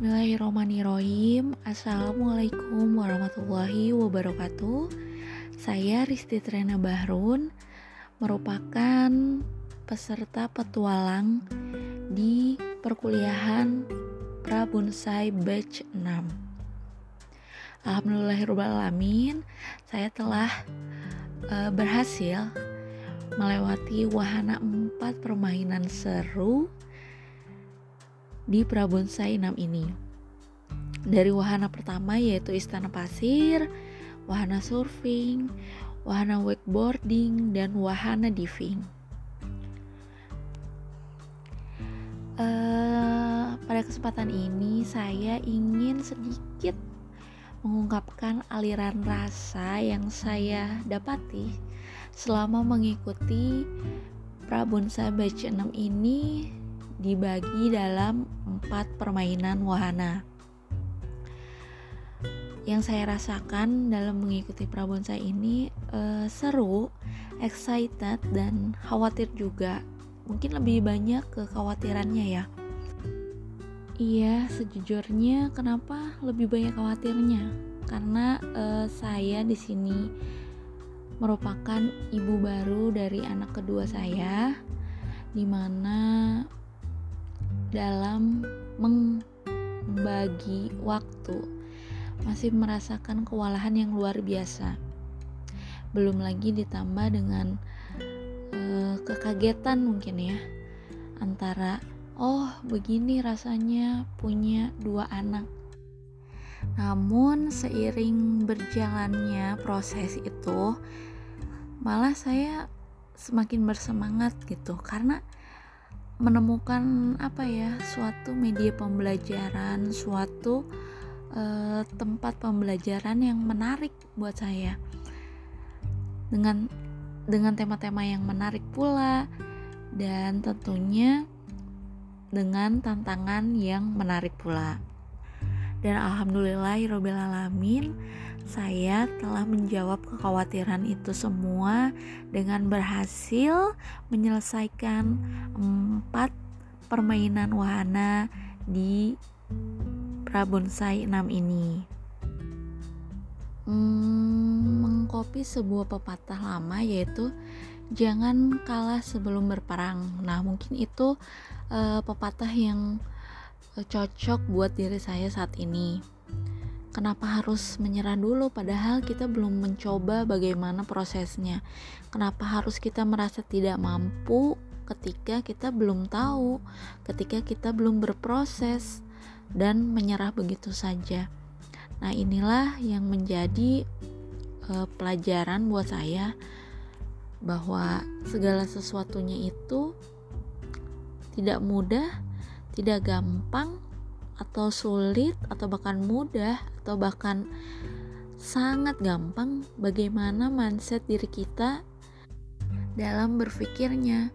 Bismillahirrahmanirrahim. Assalamualaikum warahmatullahi wabarakatuh. Saya Risti Trena Bahrun Merupakan peserta petualang Di perkuliahan Prabunsai Batch 6 Alhamdulillahirrahmanirrahim. Saya telah uh, berhasil melewati wahana 4 permainan seru di Prabonsai 6 ini. Dari wahana pertama yaitu istana pasir, wahana surfing, wahana wakeboarding, dan wahana diving. Uh, pada kesempatan ini saya ingin sedikit mengungkapkan aliran rasa yang saya dapati selama mengikuti Prabonsai Batch 6 ini dibagi dalam empat permainan wahana. Yang saya rasakan dalam mengikuti prabonsai ini uh, seru, excited dan khawatir juga. Mungkin lebih banyak kekhawatirannya ya. Iya, sejujurnya kenapa lebih banyak khawatirnya? Karena uh, saya di sini merupakan ibu baru dari anak kedua saya, di mana dalam membagi waktu masih merasakan kewalahan yang luar biasa. Belum lagi ditambah dengan uh, kekagetan mungkin ya antara oh begini rasanya punya dua anak. Namun seiring berjalannya proses itu malah saya semakin bersemangat gitu karena menemukan apa ya suatu media pembelajaran suatu uh, tempat pembelajaran yang menarik buat saya. Dengan dengan tema-tema yang menarik pula dan tentunya dengan tantangan yang menarik pula dan alhamdulillah alamin saya telah menjawab kekhawatiran itu semua dengan berhasil menyelesaikan empat permainan wahana di Prabonsai 6 ini. Hmm, mengkopi sebuah pepatah lama yaitu jangan kalah sebelum berperang. Nah, mungkin itu uh, pepatah yang cocok buat diri saya saat ini Kenapa harus menyerah dulu padahal kita belum mencoba bagaimana prosesnya? Kenapa harus kita merasa tidak mampu ketika kita belum tahu, ketika kita belum berproses dan menyerah begitu saja? Nah, inilah yang menjadi uh, pelajaran buat saya bahwa segala sesuatunya itu tidak mudah, tidak gampang, atau sulit atau bahkan mudah atau bahkan sangat gampang bagaimana mindset diri kita dalam berpikirnya.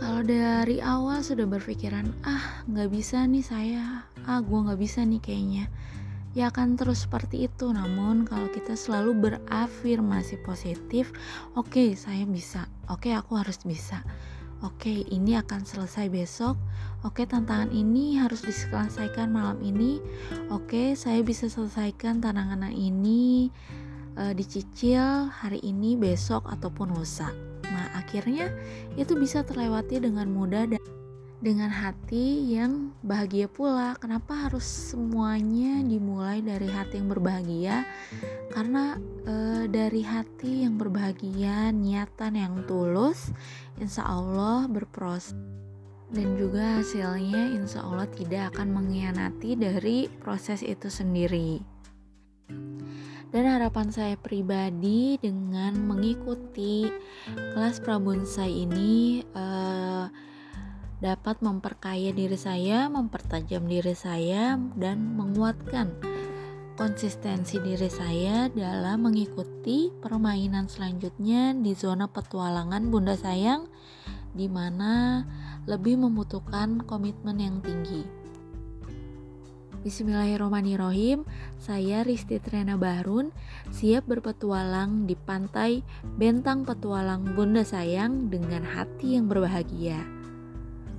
Kalau dari awal sudah berpikiran ah nggak bisa nih saya. Ah gue nggak bisa nih kayaknya. Ya akan terus seperti itu. Namun kalau kita selalu berafirmasi positif oke okay, saya bisa. Oke okay, aku harus bisa oke okay, ini akan selesai besok. Oke okay, tantangan ini harus diselesaikan malam ini. Oke okay, saya bisa selesaikan tantangan ini uh, dicicil hari ini besok ataupun lusa. Nah akhirnya itu bisa terlewati dengan mudah dan dengan hati yang bahagia pula. Kenapa harus semuanya dimulai dari hati yang berbahagia? Karena e, dari hati yang berbahagia, niatan yang tulus, insya Allah berproses dan juga hasilnya insya Allah tidak akan mengkhianati dari proses itu sendiri. Dan harapan saya pribadi dengan mengikuti kelas prabonsai ini uh, dapat memperkaya diri saya, mempertajam diri saya, dan menguatkan konsistensi diri saya dalam mengikuti permainan selanjutnya di zona petualangan Bunda Sayang, di mana lebih membutuhkan komitmen yang tinggi. Bismillahirrahmanirrahim, saya Risti Trena Bahrun siap berpetualang di pantai Bentang Petualang Bunda Sayang dengan hati yang berbahagia.